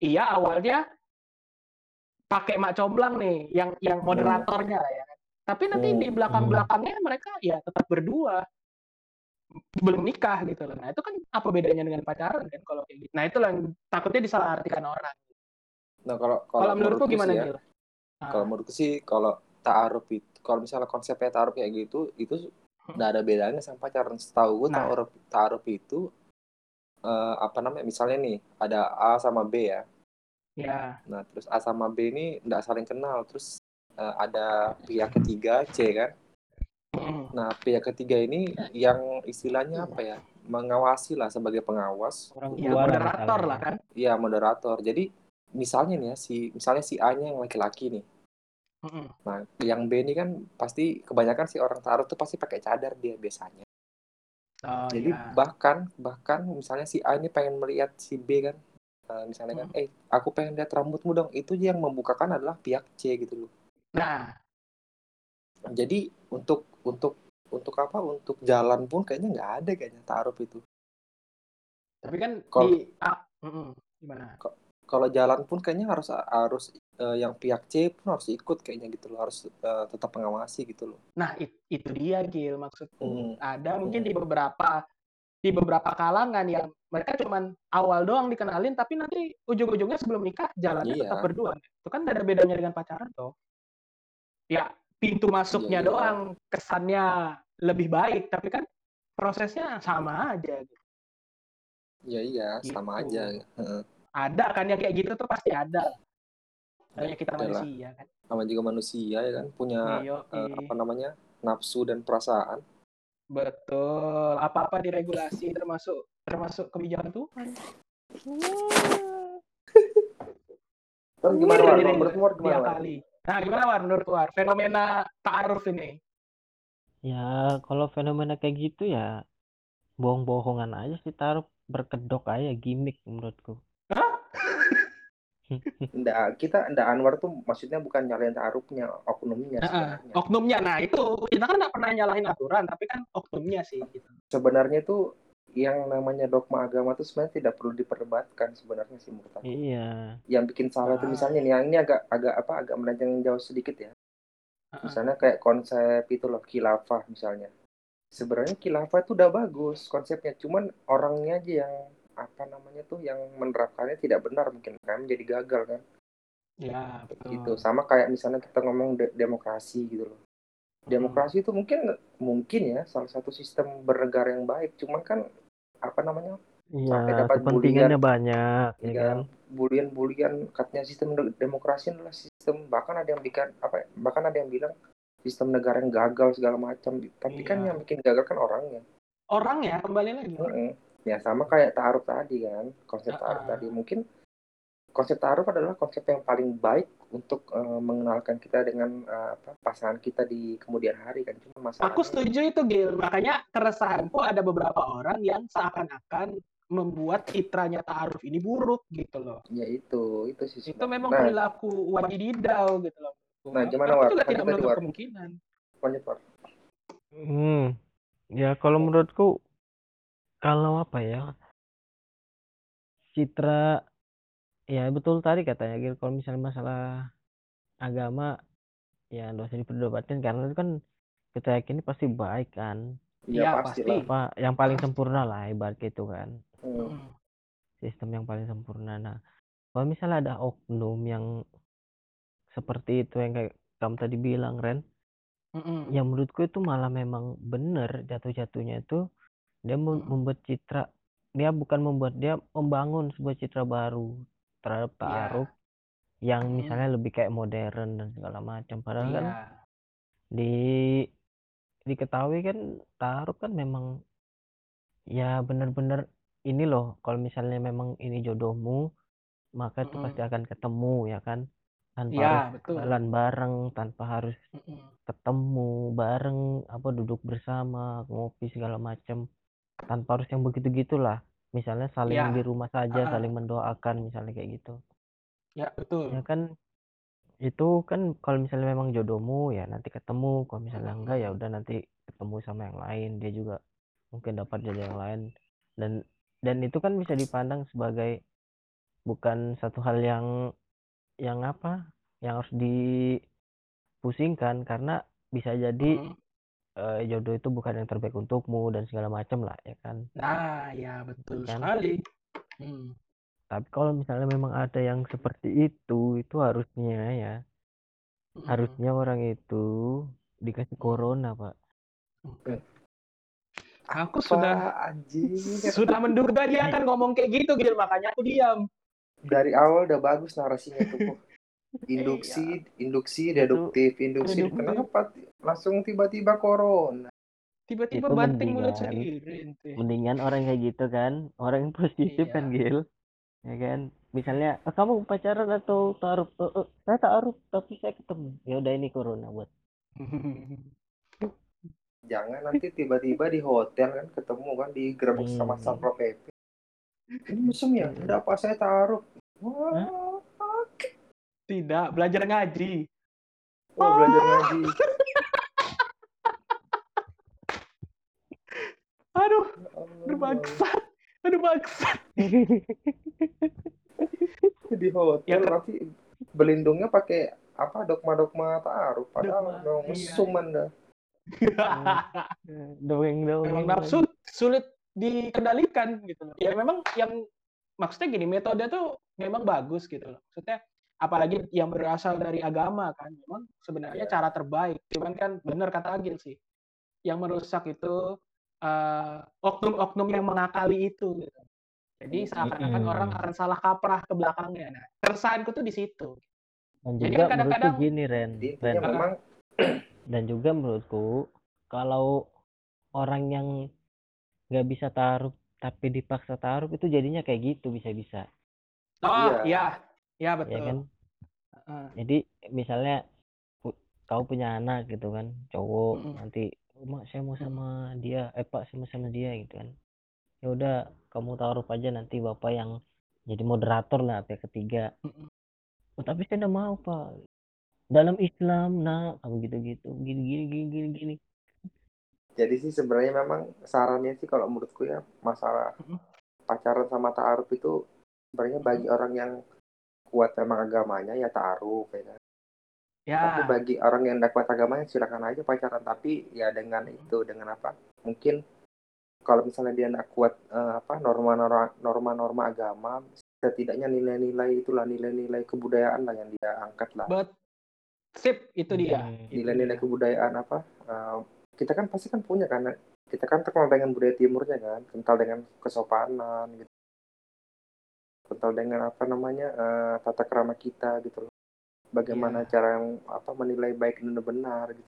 iya awalnya pakai mak comblang nih, yang yang moderatornya lah ya. Tapi nanti Hmm. di belakang-belakangnya mereka ya tetap berdua belum nikah gitu loh. Nah itu kan apa bedanya dengan pacaran kan kalau kayak gitu. Nah itu yang takutnya disalahartikan orang. Nah, kalau Kalau menurutku menurutku gimana sih ya, Gil? Kalau Ah, menurutku sih kalau ta'aruf itu kalau misalnya konsepnya ta'aruf kayak gitu itu nggak ada bedanya sama pacaran. Setahu gue Nah. ta'aruf ta'aruf itu eh, apa namanya? Misalnya nih ada A sama B ya. ya. Nah, terus A sama B ini nggak saling kenal. Terus eh, ada pihak ketiga C kan. Mm. Nah, pihak ketiga ini yang istilahnya apa ya? Mengawasi lah sebagai pengawas. Orang Ya, moderator lah kan. Iya, moderator. Jadi misalnya nih ya si misalnya si A-nya yang laki-laki nih. Nah, yang B ini kan pasti kebanyakan si orang taruh tuh pasti pakai cadar dia biasanya. Oh, Jadi ya. bahkan bahkan misalnya si A ini pengen melihat si B kan, eh, misalnya kan, eh aku pengen lihat rambutmu dong. Itu yang membukakan adalah pihak C gitu loh. Nah, Jadi untuk untuk untuk apa? Untuk jalan pun kayaknya nggak ada kayaknya taruh itu. tapi kan Kalau- di ah, mm-mm. gimana? Kalau jalan pun kayaknya harus harus eh, yang pihak C pun harus ikut kayaknya gitu loh. Harus eh, tetap mengawasi gitu loh. Nah, it- itu dia Gil maksudku. Hmm. Ada mungkin Hmm. di beberapa di beberapa kalangan yang mereka cuman awal doang dikenalin tapi nanti ujung-ujungnya sebelum nikah jalannya Iya. tetap berdua. Itu kan ada bedanya dengan pacaran toh. Ya, pintu masuknya Iya, iya. doang kesannya lebih baik tapi kan prosesnya sama aja. Iya iya, sama Gitu. aja. Heeh. Ada kan yang kayak gitu tuh pasti ada. Hanya kita Adalah. manusia kan. Sama juga manusia ya kan punya Iya, eh, apa namanya nafsu dan perasaan. Betul. Apa-apa diregulasi termasuk termasuk kebijakan Tuhan. Kan gimana Wih, War? jadi Menurut War gimana Tiap kali. Nah, gimana War menurut War? Fenomena ta'aruf ini. Ya, kalau fenomena kayak gitu ya bohong-bohongan aja sih taruh berkedok aja gimmick menurutku. Nggak, kita nggak Anwar tuh maksudnya bukan nyalain taruhnya, oknumnya Heeh. sebenarnya. Oknumnya. Nah, itu kita kan nggak pernah nyalahin aturan, tapi kan oknumnya sih. Gitu. Sebenarnya tuh yang namanya dogma agama tuh sebenarnya tidak perlu diperdebatkan sebenarnya sih menurut aku. Iya. Yang bikin salah tuh Ah. misalnya nih, yang ini agak agak apa agak melenceng jauh sedikit ya. Heeh. Misalnya kayak konsep itu loh khilafah misalnya. Sebenarnya khilafah itu udah bagus konsepnya, cuman orangnya aja yang apa namanya tuh yang menerapkannya tidak benar mungkin kan jadi gagal kan. Ya, betul. gitu sama kayak misalnya kita ngomong de- demokrasi gitu loh demokrasi itu mungkin mungkin ya salah satu sistem bernegara yang baik cuman kan apa namanya Sampai Iya, dapat kepentingannya bulian. banyak, ya ya kan? bulian-bulian katanya sistem de- demokrasi adalah sistem bahkan ada yang bikin apa ya, bahkan ada yang bilang sistem negara yang gagal segala macam tapi kan Iya. yang bikin gagal kan orangnya Orang ya, kembali lagi. Mm-mm. ya sama kayak taaruf tadi kan konsep taaruf Ah. tadi mungkin konsep taaruf adalah konsep yang paling baik untuk eh, mengenalkan kita dengan eh, apa, pasangan kita di kemudian hari kan cuma masalahnya Aku setuju itu, Gil. Makanya keresahanku ada beberapa orang yang seakan-akan membuat citranya ta'aruf ini buruk gitu loh. ya itu itu sih Itu memang nah, perilaku wadididau gitu loh. Nah, gimana, Aku War? juga tidak menutup War. kemungkinan. lanjut, War. Hmm. Ya kalau menurutku kalau apa ya? Citra ya betul tadi katanya Gil kalau misalnya masalah agama ya nggak usah diperdebatkan karena itu kan kita yakini pasti baik kan. Iya Iya, pasti Apa yang paling Pasti. sempurna lah ibarat gitu kan. Hmm. Mm. Sistem yang paling sempurna. Nah, kalau misalnya ada oknum yang seperti itu yang kayak kamu tadi bilang Ren, Mm-mm. ya menurutku itu malah memang benar jatuh-jatuhnya itu dia mem- Mm. membuat citra dia bukan membuat dia membangun sebuah citra baru terhadap Iya. ta'aruf yang Mm. misalnya lebih kayak modern dan segala macam padahal kan Iya. di diketahui kan ta'aruf kan memang ya benar-benar ini loh kalau misalnya memang ini jodohmu maka itu Mm-mm. pasti akan ketemu ya kan tanpa Iya, harus betul. jalan bareng tanpa harus Mm-mm. ketemu bareng apa duduk bersama ngopi segala macam tanpa harus yang begitu gitulah misalnya saling Iya. di rumah saja ah. saling mendoakan misalnya kayak gitu Ya, betul. ya kan itu kan kalau misalnya memang jodohmu ya nanti ketemu kalau misalnya enggak ya udah nanti ketemu sama yang lain dia juga mungkin dapat jadi yang lain dan dan itu kan bisa dipandang sebagai bukan satu hal yang yang apa yang harus dipusingkan karena bisa jadi. Eh, jodoh itu bukan yang terbaik untukmu dan segala macam lah ya kan Nah, ya betul Kan? sekali. Hmm. tapi kalau misalnya memang ada yang seperti itu itu harusnya ya harusnya orang itu dikasih corona pak Aku Apa, sudah anjing sudah menduga dia akan ngomong kayak gitu gitu makanya aku diam. dari awal udah bagus narasinya tuh Induksi induksi Itu- deduktif induksi deduktif. kenapa langsung tiba-tiba corona. Tiba-tiba Itu banting mulut mendingan. sendiri. mendingan orang kayak gitu kan. Orang yang positif Iya. kan Gil. Ya kan? Misalnya "Ah, kamu pacaran atau taruh Eh, eh, saya taruh tapi saya ketemu. Ya udah ini corona buat. Jangan nanti tiba-tiba di hotel kan ketemu kan digerebek sama Hmm. satpol pp ini mesum ya? Udah apa? Saya taruh. Wah Tidak, belajar ngaji. wah belajar ngaji Aduh, Oh, aduh bangsat. Aduh bangsat. di hotel Ya, nanti berlindungnya pakai apa dogma-dogma taruh padahal Dogma, memang iya, mesum anda dongeng dongeng memang nafsu sulit dikendalikan gitu loh. Ya memang yang maksudnya gini, metode tuh memang bagus gitu loh. Maksudnya apalagi yang berasal dari agama kan, memang sebenarnya Iya. cara terbaik. Cuman kan benar kata Agil sih, yang merusak itu eh, oknum-oknum yang mengakali itu. Gitu. Jadi seakan-akan Mm-mm. orang akan salah kaprah ke belakangnya. Nah, keresahanku tuh di situ. dan Jadi juga kan kadang-kadang- menurutku gini Ren Ren memang dan juga menurutku kalau orang yang nggak bisa taruh tapi dipaksa taruh itu jadinya kayak gitu bisa-bisa Oh, Iya. iya. Ya, ya betul. kan Jadi misalnya kau punya anak gitu kan cowok Mm-mm. nanti mak saya mau sama dia eh pak saya mau sama dia gitu kan. Ya udah kamu taruh aja nanti bapak yang jadi moderator lah pihak ketiga. Mm-mm. oh, tapi saya nggak mau pak. Dalam Islam nak kamu gitu-gitu gini gini gini gini gini. Jadi sih sebenarnya memang sarannya sih kalau menurutku ya masalah pacaran sama taaruf itu sebenarnya bagi orang yang kuat memang agamanya ya taaruf ya kan. Tapi Ya, bagi orang yang tidak kuat agamanya silakan aja pacaran tapi ya dengan itu dengan apa? Mungkin kalau misalnya dia tidak kuat eh, apa norma-norma norma-norma agama setidaknya nilai-nilai itulah nilai-nilai kebudayaan lah yang dia angkat lah. but sip itu dia. Itu Nilai-nilai kebudayaan apa? eh, kita kan pasti kan punya karena kita kan terkenal dengan budaya timurnya kan, kental dengan kesopanan gitu. Kental dengan apa namanya? eh, tata kerama kita gitu loh. Bagaimana Iya. cara yang apa menilai baik dan benar gitu.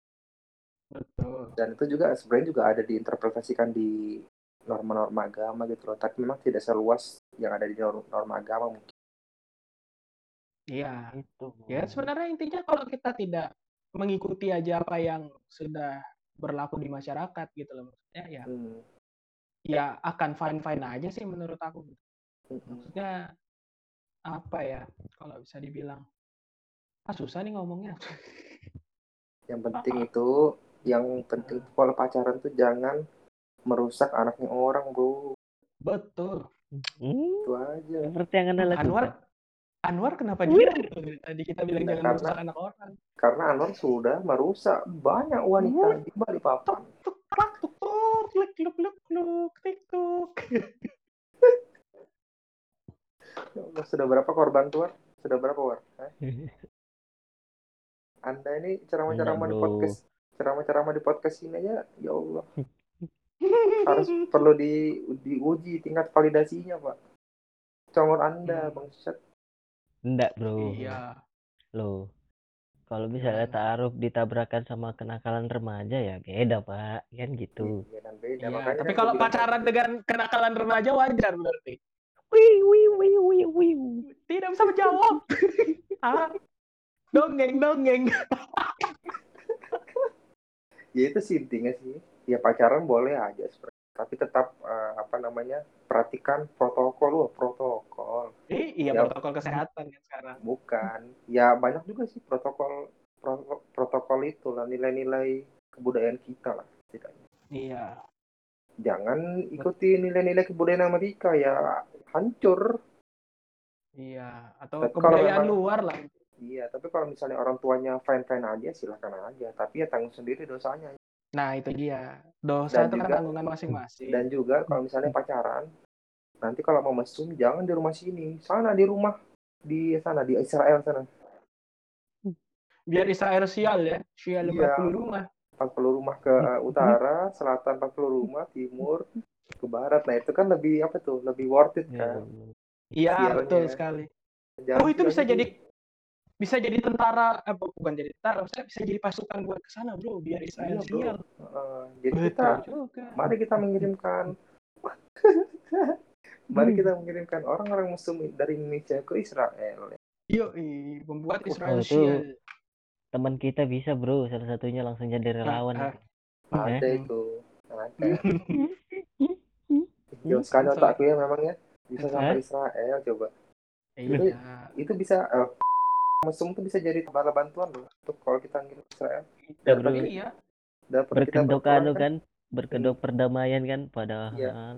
Betul. dan itu juga sebenarnya juga ada diinterpretasikan di norma-norma agama gitu loh tapi memang tidak seluas yang ada di norma, norma agama mungkin Iya. itu Ya sebenarnya intinya kalau kita tidak mengikuti aja apa yang sudah berlaku di masyarakat gitu loh maksudnya ya Hmm, ya akan fine fine aja sih menurut aku. Maksudnya apa ya kalau bisa dibilang ah susah nih ngomongnya. Yang penting itu yang penting kalau pacaran tuh jangan merusak anaknya orang bro. Betul. Hmm, itu aja. Seperti yang anda lakukan Anwar Anwar kenapa dia tadi kita bilang Nah, jangan karena- merusak anak orang. karena Anwar sudah merusak banyak wanita di Balikpapan tuk tuk tuk tuk klik tik tuk Ya Allah, sudah berapa korban tuh War? sudah berapa war Hah? anda ini ceramah-ceramah di bro. podcast ceramah-ceramah di podcast ini aja ya Allah harus perlu di diuji tingkat validasinya pak congor anda Hmm. bangsat enggak bro iya Loh, kalau misalnya Gimana? taruh ditabrakan sama kenakalan remaja ya beda pak, kan gitu. Iya beda Iya, tapi kan kalau pacaran dengan kenakalan remaja wajar berarti Wih wih wih wih wih. tidak bisa menjawab. Ah. Dongeng dongeng. Ya itu sih intinya sih. Ya pacaran boleh aja sebenarnya. Tapi tetap eh, apa namanya perhatikan protokol. Loh protokol. Ih, iya Ya. protokol kesehatan kan sekarang. Bukan. Ya banyak juga sih protokol pro- protokol itu lah nilai-nilai kebudayaan kita lah setidaknya. Iya jangan ikuti nilai-nilai kebudayaan Amerika ya. Hancur. Iya atau Tapi kebudayaan memang- luar lah. Iya tapi kalau misalnya orang tuanya fine-fine aja silahkan aja. Tapi ya tanggung sendiri dosanya. Nah itu dia. Dosa Dan itu kan tanggungan masing-masing. dan juga kalau misalnya pacaran nanti kalau mau mesum jangan di rumah sini. Sana di rumah. Di sana di Israel sana. Biar Israel sial ya. Sial Iya. 40 rumah. 40 rumah ke uh, utara, selatan 40 rumah, timur ke barat. Nah, itu kan lebih apa tuh? Lebih worth it Ya, kan. Iya, Sialnya. betul sekali. Jangan Oh, itu bisa jadi bisa jadi tentara eh, bu- bukan jadi tentara, maksudnya bisa jadi pasukan buat ke sana, Bro, biar Israel Iya, sial. Uh, jadi Betul kita juga. mari kita mengirimkan mari kita mengirimkan orang-orang muslim dari Indonesia ke Israel. Yo, membuat Israel Oh, itu sial. Teman kita bisa bro salah satunya langsung jadi relawan ah. Ada Eh. itu. Ada. Sekali otakku ya memang ya. Bisa sampai Israel coba. Iya. Itu bisa uh, muslim itu bisa jadi bala bantuan loh untuk kalau kita ngirim ke Israel. Kita bro Iya. Kita berkedok anu kan. kan berkedok perdamaian kan padahal Iya.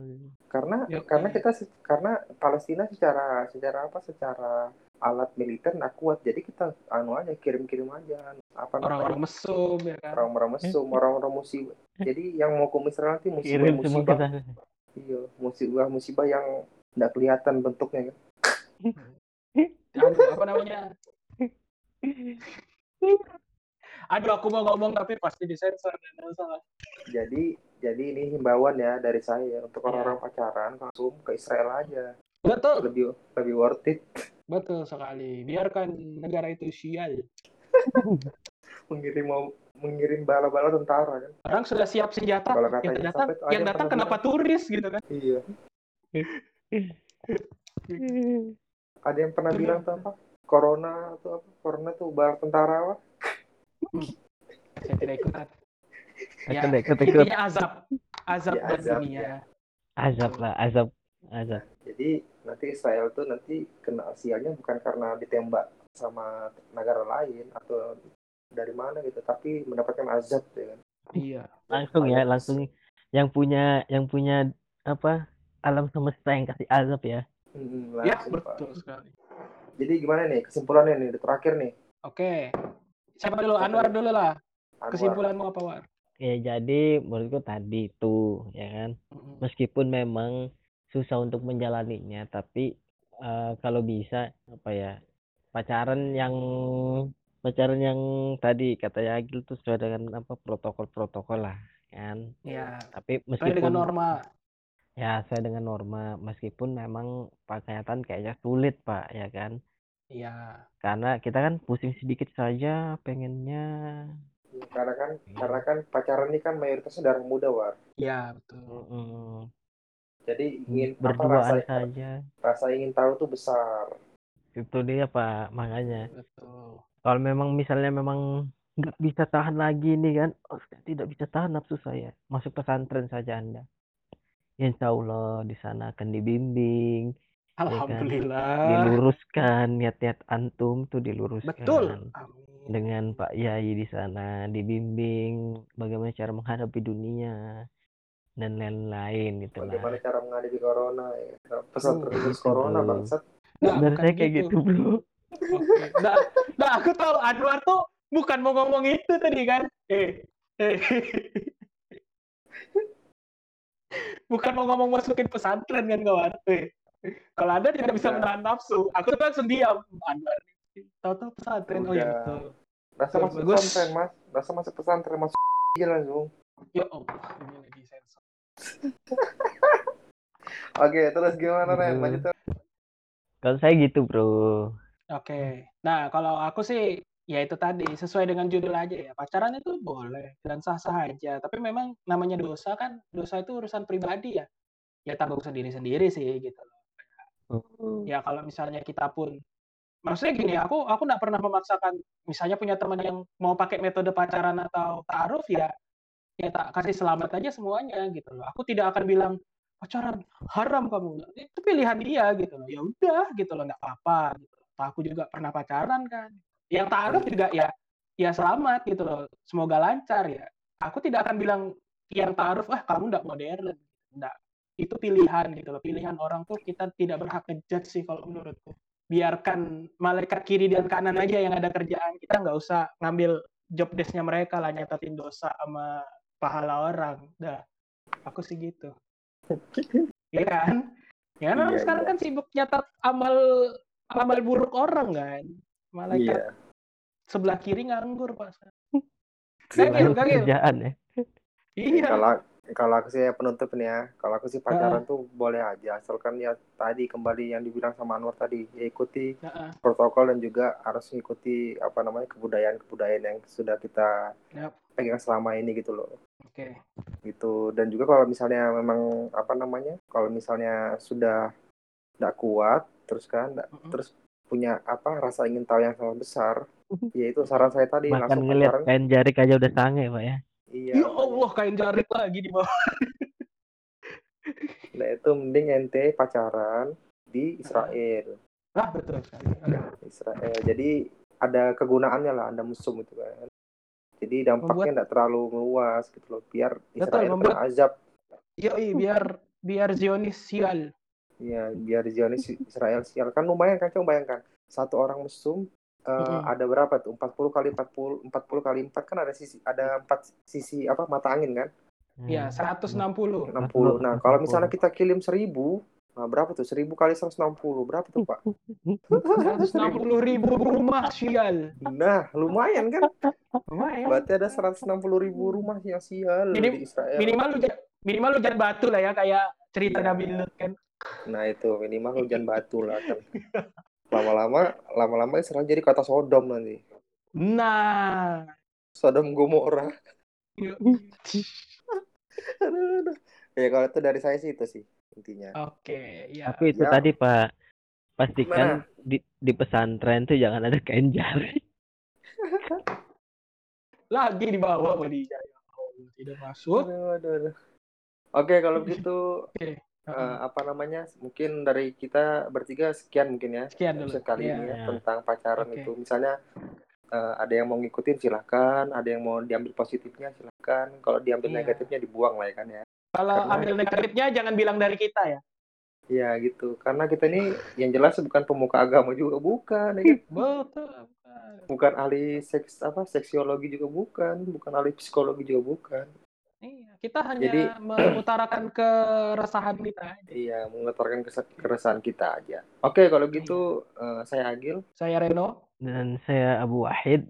karena Yuk, karena iya. kita karena Palestina secara secara apa secara alat militer nggak kuat jadi kita anu aja kirim-kirim aja apa Orang-orang mesum ya kan. orang-orang mesum orang-orang musibah jadi yang mau ke Israel nanti musibah kirim musibah iya musibah musibah yang nggak kelihatan bentuknya kan Aduh, apa namanya? Aduh, aku mau ngomong tapi pasti disensor. salah. jadi jadi ini himbauan ya dari saya untuk Iya. orang-orang pacaran langsung ke Israel aja Betul, lebih lebih worth it betul sekali. Biarkan negara itu sial. mengirim mau mengirim bala-bala tentara kan? Orang sudah siap senjata, Kalau yang datang, yang datang kenapa turis gitu kan? iya. Ada yang pernah bilang tuh apa? Corona atau apa? Corona tuh bala tentara apa? Saya tidak ikutan. Ya, ikut ikut ikut intinya azab, azab Ya, azab, dunia. azab lah azab azab jadi nanti Israel tuh nanti kena sialnya bukan karena ditembak sama negara lain atau dari mana gitu tapi mendapatkan azab ya kan Iya. langsung ya langsung yang punya yang punya apa alam semesta yang kasih azab ya Hmm, Ya, langsung, Pak. betul sekali. jadi gimana nih kesimpulannya nih terakhir nih Oke. Siapa dulu? Anwar dulu? dulu lah. Anwar. Kesimpulanmu apa, War? ya jadi menurutku tadi itu ya kan meskipun memang susah untuk menjalaninya tapi eh, kalau bisa apa ya pacaran yang pacaran yang tadi kata Agil tuh sesuai dengan apa protokol-protokol lah kan Ya, tapi meskipun dengan norma. ya sesuai dengan norma meskipun memang pakaian kayaknya sulit pak ya kan Iya. karena kita kan pusing sedikit saja pengennya Ya, karena kan Iya. karena kan pacaran ini kan mayoritasnya darah muda war Iya, betul. mm, jadi ingin apa berduaan rasa saja rasa ingin tahu tuh besar itu dia pak makanya Betul. kalau memang misalnya memang nggak bisa tahan lagi nih kan oh, saya tidak bisa tahan nafsu saya masuk pesantren saja anda Insya Allah di sana akan dibimbing kan? Alhamdulillah. diluruskan niat-niat antum tuh diluruskan Betul. Amin. dengan Pak Yai di sana dibimbing bagaimana cara menghadapi dunia dan lain-lain gitu bagaimana lah cara menghadapi corona ya pesan Oh, terus gitu, corona bangsat Nah, Bener saya kayak gitu bro Oke. Nah, nah, aku tahu Anwar tuh bukan mau ngomong itu tadi kan. Eh, eh. Bukan mau ngomong masukin pesantren kan kawan. Eh. Kalau Anda tidak bisa Udah. menahan nafsu, aku tuh langsung diam. Anwar. Tahu-tahu pesantren. Oh iya Udah. betul. rasa masuk pesantren mas rasa masuk pesantren masuk aja langsung Ya Allah, ini lagi sensor. Oke terus gimana Ren lanjut kalau saya gitu bro Oke. Nah, kalau aku sih ya itu tadi sesuai dengan judul aja ya. Pacaran itu boleh dan sah-sah aja. Tapi memang namanya dosa kan, dosa itu urusan pribadi ya. Ya tanggung sendiri-sendiri sih gitu. Ya kalau misalnya kita pun maksudnya gini, aku aku nggak pernah memaksakan misalnya punya teman yang mau pakai metode pacaran atau taaruf ya ya tak kasih selamat aja semuanya gitu loh. Aku tidak akan bilang pacaran haram kamu. Itu pilihan dia gitu loh. Ya udah gitu loh, nggak apa-apa gitu. Aku juga pernah pacaran kan. Yang taaruf juga ya ya selamat gitu loh. Semoga lancar ya. Aku tidak akan bilang yang taaruf ah kamu nggak modern. Nggak. Itu pilihan gitu loh. Pilihan orang tuh kita tidak berhak ngejudge sih kalau menurutku. Biarkan malaikat kiri dan kanan aja yang ada kerjaan. Kita nggak usah ngambil job desk-nya mereka lah nyatatin dosa sama pahala orang. Dah. Aku sih gitu. Iya kan? Ya kan orang Iya, sekarang iya. kan sibuk nyatat amal amal buruk orang kan. Malaikat iya sebelah kiri nganggur pak. Gagil, gagil. kerjaan ya? Iya. Kalau aku sih penutup nih ya, kalau aku sih pacaran tuh boleh aja, asalkan ya tadi kembali yang dibilang sama Anwar tadi, ya ikuti Heeh. protokol dan juga harus mengikuti apa namanya kebudayaan-kebudayaan yang sudah kita Yap. pegang selama ini gitu loh. Oke. gitu dan juga kalau misalnya memang apa namanya kalau misalnya sudah tidak kuat terus kan nggak- Mm-mm. terus punya apa rasa ingin tahu yang sangat besar yaitu saran saya tadi Bahkan langsung ngeliat pacaran kain jarik aja udah sange pak ya. Iya Ya Allah kain jarik lagi di bawah. nah itu mending ente pacaran di Israel Ah betul sekali. Israel jadi ada kegunaannya lah anda musuh itu kan jadi dampaknya tidak terlalu meluas gitu loh biar Israel membuat- kena azab Yoi, biar biar Zionis sial. Ya, biar Zionis Israel sial kan lumayan kan coba bayangkan. Satu orang mesum eh, Mm-mm. ada berapa tuh? 40 kali 40 40 kali 4 kan ada sisi ada empat sisi apa mata angin kan? Ya, Hmm. 160. 60. Nah, kalau misalnya kita kirim 1000, nah berapa tuh? 1000 kali 160. Berapa tuh, Pak? 160 ribu rumah sial. Nah, lumayan kan? Lumayan. Berarti ada 160 ribu rumah yang sial Minim- di Israel. Minimal lu ja- minimal lu jangan batu lah ya kayak cerita Iya. Nabi Lut kan. Nah, itu minimal hujan batu lah kan. Lama-lama lama-lama Israel jadi kota Sodom nanti. Nah. Sodom Gomora. Aduh. Ya kalau itu dari saya sih itu sih intinya. Oke, ya. Tapi itu Ya. tadi pak pastikan di, di pesantren tuh jangan ada kain jarik. Lagi di bawah Allah, tidak masuk. Aduh, aduh, aduh. Oke kalau begitu Eh, apa namanya mungkin dari kita bertiga sekian mungkin ya Sekian dulu. episode kali Iya. ini ya Ya. tentang pacaran Oke. itu. Misalnya eh, ada yang mau ngikutin silahkan, ada yang mau diambil positifnya silahkan. Kalau diambil Iya. negatifnya dibuang lah ya kan ya. Kalau Karena- ambil negatifnya jangan bilang dari kita ya. Iya gitu. Karena kita ini yang jelas bukan pemuka agama juga bukan, ya kan? Betul. bukan ahli seks apa seksiologi juga bukan, bukan ahli psikologi juga bukan. Iya, kita hanya Jadi- mengutarakan keresahan kita. aja. Iya, mengutarakan keresahan kita aja. Oke, kalau gitu eh, saya Agil. Saya Reno. Dan saya Abu Wahid.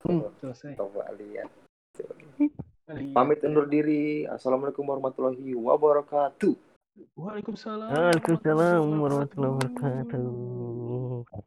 Hmm, selesai. Coba lihat. Iya. Pamit undur diri. Assalamualaikum warahmatullahi wabarakatuh. Waalaikumsalam. Waalaikumsalam warahmatullahi wabarakatuh.